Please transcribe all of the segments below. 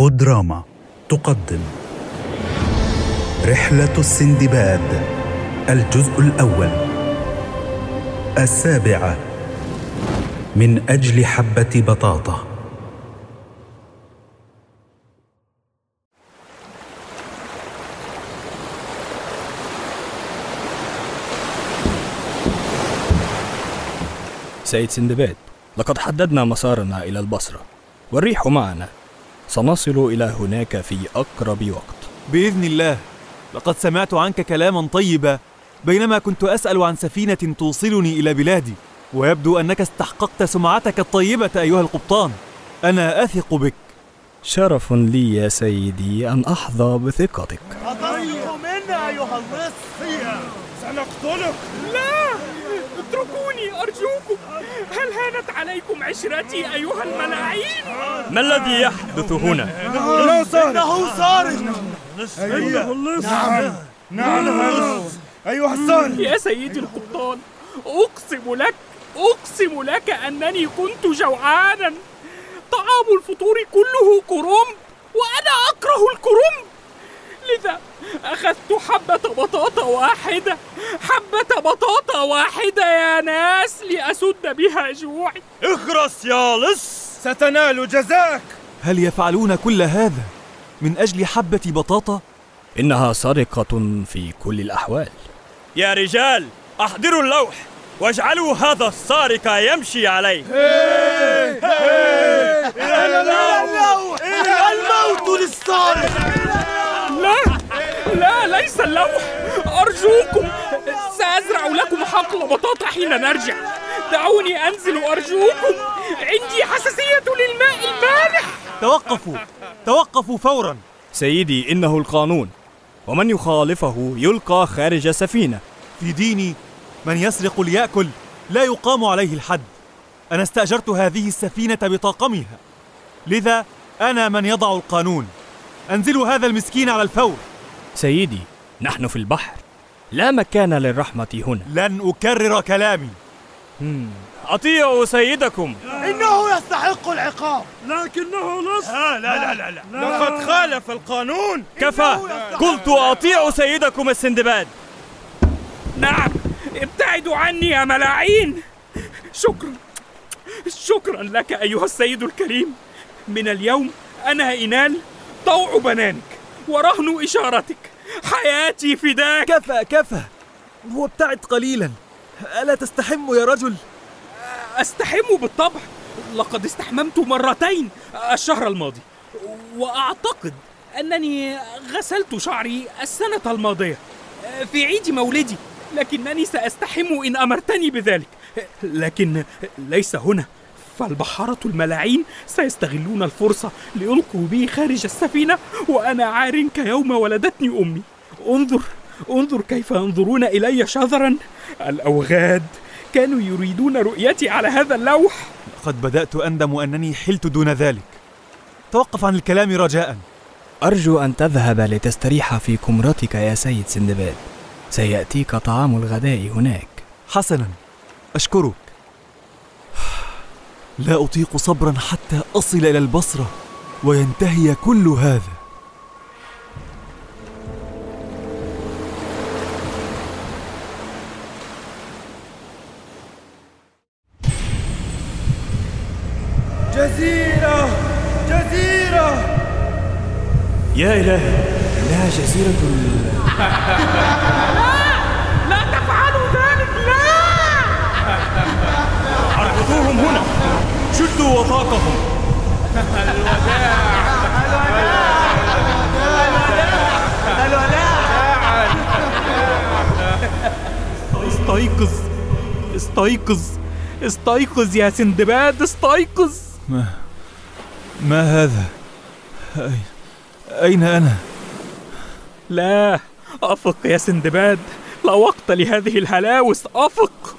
بودراما تقدم. رحلة السندباد الجزء الأول. السابعة. من أجل حبة بطاطا. سيد سندباد لقد حددنا مسارنا إلى البصرة والريح معنا. سنصل إلى هناك في أقرب وقت. بإذن الله. لقد سمعت عنك كلاما طيبا بينما كنت أسأل عن سفينة توصلني إلى بلادي ويبدو أنك استحققت سمعتك الطيبة أيها القبطان. أنا أثق بك. شرف لي يا سيدي أن أحظى بثقتك. أضيعوا منا أيها اللص سنقتلك. لا! اتركوني أرجوكم هل هانت عليكم عشرتي أيها الملاعين؟ ما الذي يحدث هنا؟ إنه سارق إنه أيها اللص نعم. نعم. أيها السارق يا سيدي القبطان أقسم لك أقسم لك أنني كنت جوعانا. طعام الفطور كله كرنب وأنا أكره الكرنب. لذا أخذت حبة بطاطا واحدة. حبة بطاطا واحدة يا ناس لأسد بها جوعي. اخرس يا لص. ستنال جزاك. هل يفعلون كل هذا من أجل حبة بطاطا؟ إنها سرقة في كل الأحوال. يا رجال أحضروا اللوح واجعلوا هذا السارق يمشي عليه. الموت للسارق. لا ليس اللوح. أرجوكم سأزرع لكم حقل بطاطا حين نرجع. دعوني أنزل أرجوكم. عندي حساسية للماء المالح. توقفوا. توقفوا فورا. سيدي إنه القانون. ومن يخالفه يلقى خارج السفينة في ديني من يسرق ليأكل لا يقام عليه الحد. أنا استأجرت هذه السفينة بطاقمها. لذا أنا من يضع القانون. أنزلوا هذا المسكين على الفور. سيدي نحن في البحر. لا مكان للرحمة هنا. لن أكرر كلامي. أطيعوا سيدكم. إنه يستحق العقاب. لكنه لص لا لا لا لا. لقد خالف القانون. كفى. قلت اطيعوا سيدكم السندباد. نعم. ابتعدوا عني يا ملاعين. شكرا شكرا لك أيها السيد الكريم. من اليوم أنا إنال طوع بنانك. ورهن إشارتك. حياتي فداك. كفى كفى. وابتعد قليلا. ألا تستحم يا رجل؟ أستحم بالطبع. لقد استحممت مرتين الشهر الماضي. وأعتقد أنني غسلت شعري السنة الماضية في عيد مولدي. لكنني سأستحم إن أمرتني بذلك. لكن ليس هنا. فالبحارة الملاعين سيستغلون الفرصة ليلقوا بي خارج السفينة وأنا عار كيوم ولدتني أمي. انظر انظر كيف ينظرون إلي شذرا. الأوغاد كانوا يريدون رؤيتي على هذا اللوح. قد بدأت أندم أنني حلت دون ذلك. توقف عن الكلام رجاء. أرجو أن تذهب لتستريح في كمرتك يا سيد سندباد. سيأتيك طعام الغداء هناك. حسنا. أشكرك. لا أطيق صبرا حتى أصل إلى البصرة وينتهي كل هذا. جزيرة جزيرة. يا إلهي إنها جزيرة شدوا وثاقهم استيقظ استيقظ استيقظ يا سندباد استيقظ. ما هذا؟ أي... أين أنا؟ لا أفق يا سندباد. لا وقت لهذه الهلاوس أفق.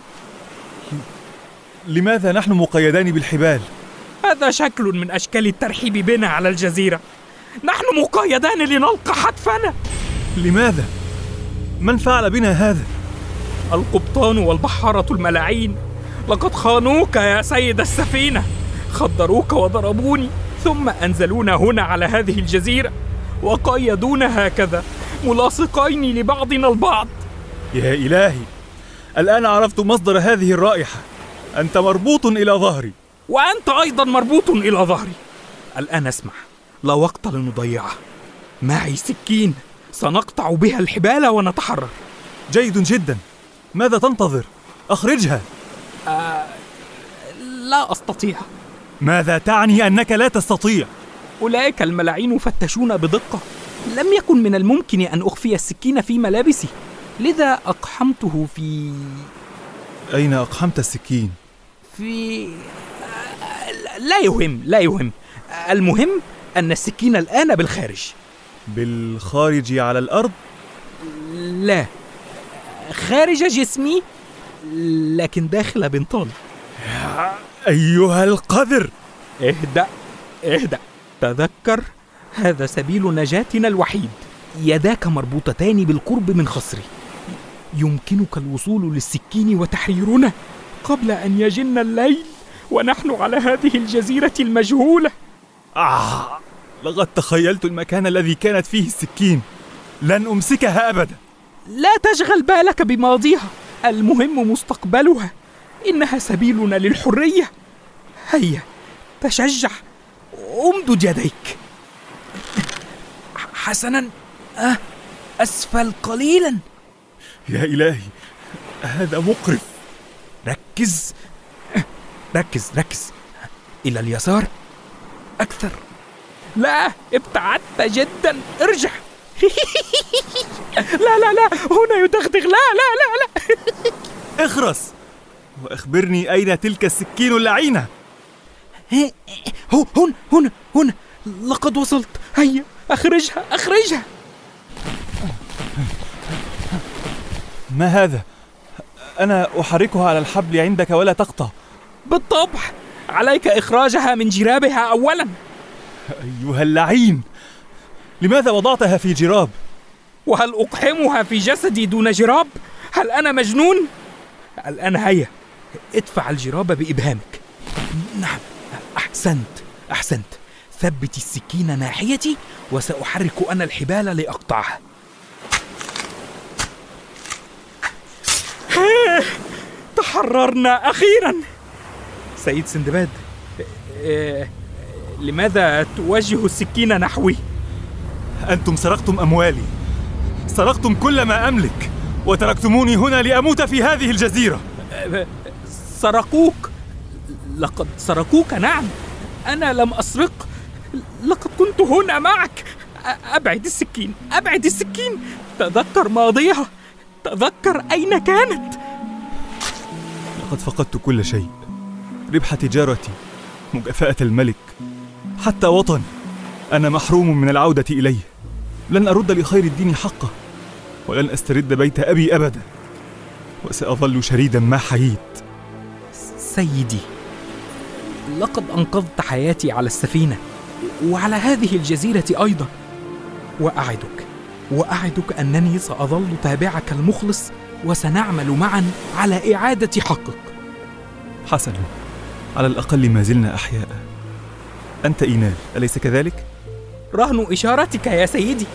لماذا نحن مقيدان بالحبال؟ هذا شكل من أشكال الترحيب بنا على الجزيرة. نحن مقيدان لنلقى حتفنا. لماذا؟ من فعل بنا هذا؟ القبطان والبحارة الملاعين. لقد خانوك يا سيد السفينة. خدروك وضربوني ثم أنزلونا هنا على هذه الجزيرة. وقيدونا هكذا ملاصقين لبعضنا البعض. يا إلهي الآن عرفت مصدر هذه الرائحة. أنت مربوط إلى ظهري. وأنت أيضا مربوط إلى ظهري. الآن اسمع لا وقت لنضيعه. معي سكين سنقطع بها الحبال ونتحرر جيد جدا. ماذا تنتظر؟ أخرجها. لا أستطيع. ماذا تعني أنك لا تستطيع؟ أولئك الملاعين فتشوني بدقة. لم يكن من الممكن أن أخفي السكين في ملابسي. لذا أقحمته في أين أقحمت السكين؟ في لا يهم لا يهم. المهم أن السكين الآن بالخارج. بالخارج على الأرض؟ لا. خارج جسمي لكن داخل بنطالي أيها القذر! اهدأ اهدأ. تذكر هذا سبيل نجاتنا الوحيد. يداك مربوطتان بالقرب من خصري. يمكنك الوصول للسكين وتحريرنا. قبل أن يجن الليل ونحن على هذه الجزيرة المجهولة. آه لقد تخيلت المكان الذي كانت فيه السكين. لن أمسكها أبدا. لا تشغل بالك بماضيها. المهم مستقبلها. إنها سبيلنا للحرية. هيا تشجع. امدد يديك حسنا. أه أسفل قليلا. يا إلهي هذا مقرف. ركز. ركز ركز. إلى اليسار. أكثر. لا ابتعدت جدا. ارجع. لا لا لا. هنا يدغدغ. لا لا لا لا. اخرس. وأخبرني أين تلك السكين اللعينة؟ هو هنا هنا هنا لقد وصلت. هيا. أخرجها أخرجها. ما هذا؟ أنا أحركها على الحبل عندك ولا تقطع بالطبع عليك إخراجها من جرابها أولا أيها اللعين لماذا وضعتها في جراب؟ وهل أقحمها في جسدي دون جراب؟ هل أنا مجنون؟ الآن هيا ادفع الجراب بإبهامك نعم أحسنت أحسنت ثبت السكين ناحيتي وسأحرك أنا الحبال لأقطعها تحررنا أخيرا. سيد سندباد إيه، لماذا توجه السكين نحوي؟ أنتم سرقتم أموالي. سرقتم كل ما أملك وتركتموني هنا لأموت في هذه الجزيرة. سرقوك؟ لقد سرقوك نعم. أنا لم أسرق. لقد كنت هنا معك. أبعد السكين أبعد السكين. تذكر ماضيها. تذكر أين كانت. لقد فقدت كل شيء. ربح تجارتي مكافأة الملك حتى وطن أنا محروم من العودة إليه. لن أرد لخير الدين حقه ولن أسترد بيت أبي أبدا. وسأظل شريدا ما حييت. سيدي لقد أنقذت حياتي على السفينة وعلى هذه الجزيرة أيضا. وأعدك وأعدك أنني سأظل تابعك المخلص. وسنعمل معا على إعادة حقك. حسنا على الأقل ما زلنا أحياء. أنت إينال أليس كذلك؟ رهن إشارتك يا سيدي.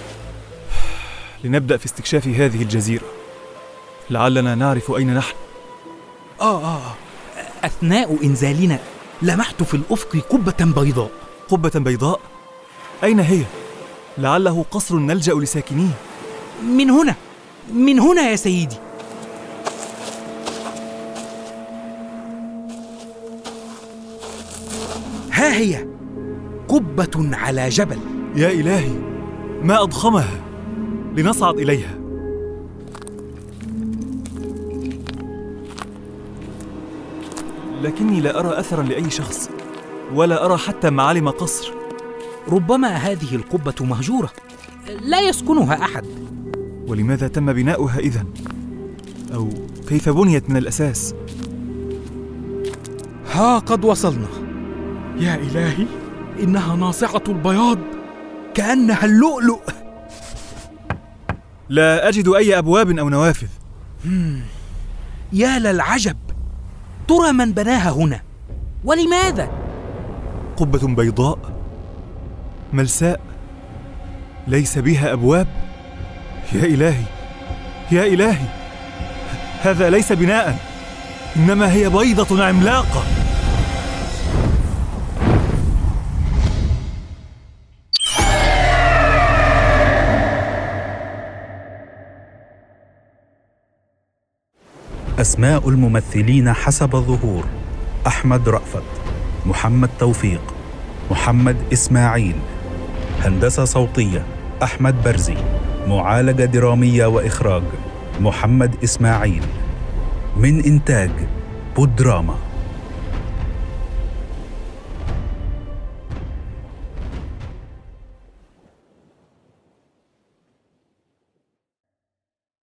لنبدأ في استكشاف هذه الجزيرة. لعلنا نعرف أين نحن. آه آه. أثناء إنزالنا لمحت في الأفق قبة بيضاء. قبة بيضاء؟ أين هي؟ لعله قصر نلجأ لساكنيه. من هنا من هنا يا سيدي. ها هي قبة على جبل. يا إلهي ما أضخمها لنصعد إليها. لكني لا أرى أثرا لأي شخص ولا أرى حتى معالم قصر. ربما هذه القبة مهجورة. لا يسكنها أحد. ولماذا تم بناؤها إذن؟ أو كيف بنيت من الأساس؟ ها قد وصلنا. يا إلهي إنها ناصعة البياض كأنها اللؤلؤ. لا أجد أي أبواب أو نوافذ. يا للعجب ترى من بناها هنا. ولماذا؟ قبة بيضاء ملساء ليس بها أبواب. يا إلهي يا إلهي هذا ليس بناء إنما هي بيضة عملاقة. أسماء الممثلين حسب الظهور. أحمد رأفت محمد توفيق محمد إسماعيل هندسة صوتية أحمد برزي معالجة درامية وإخراج محمد إسماعيل. من إنتاج بودراما.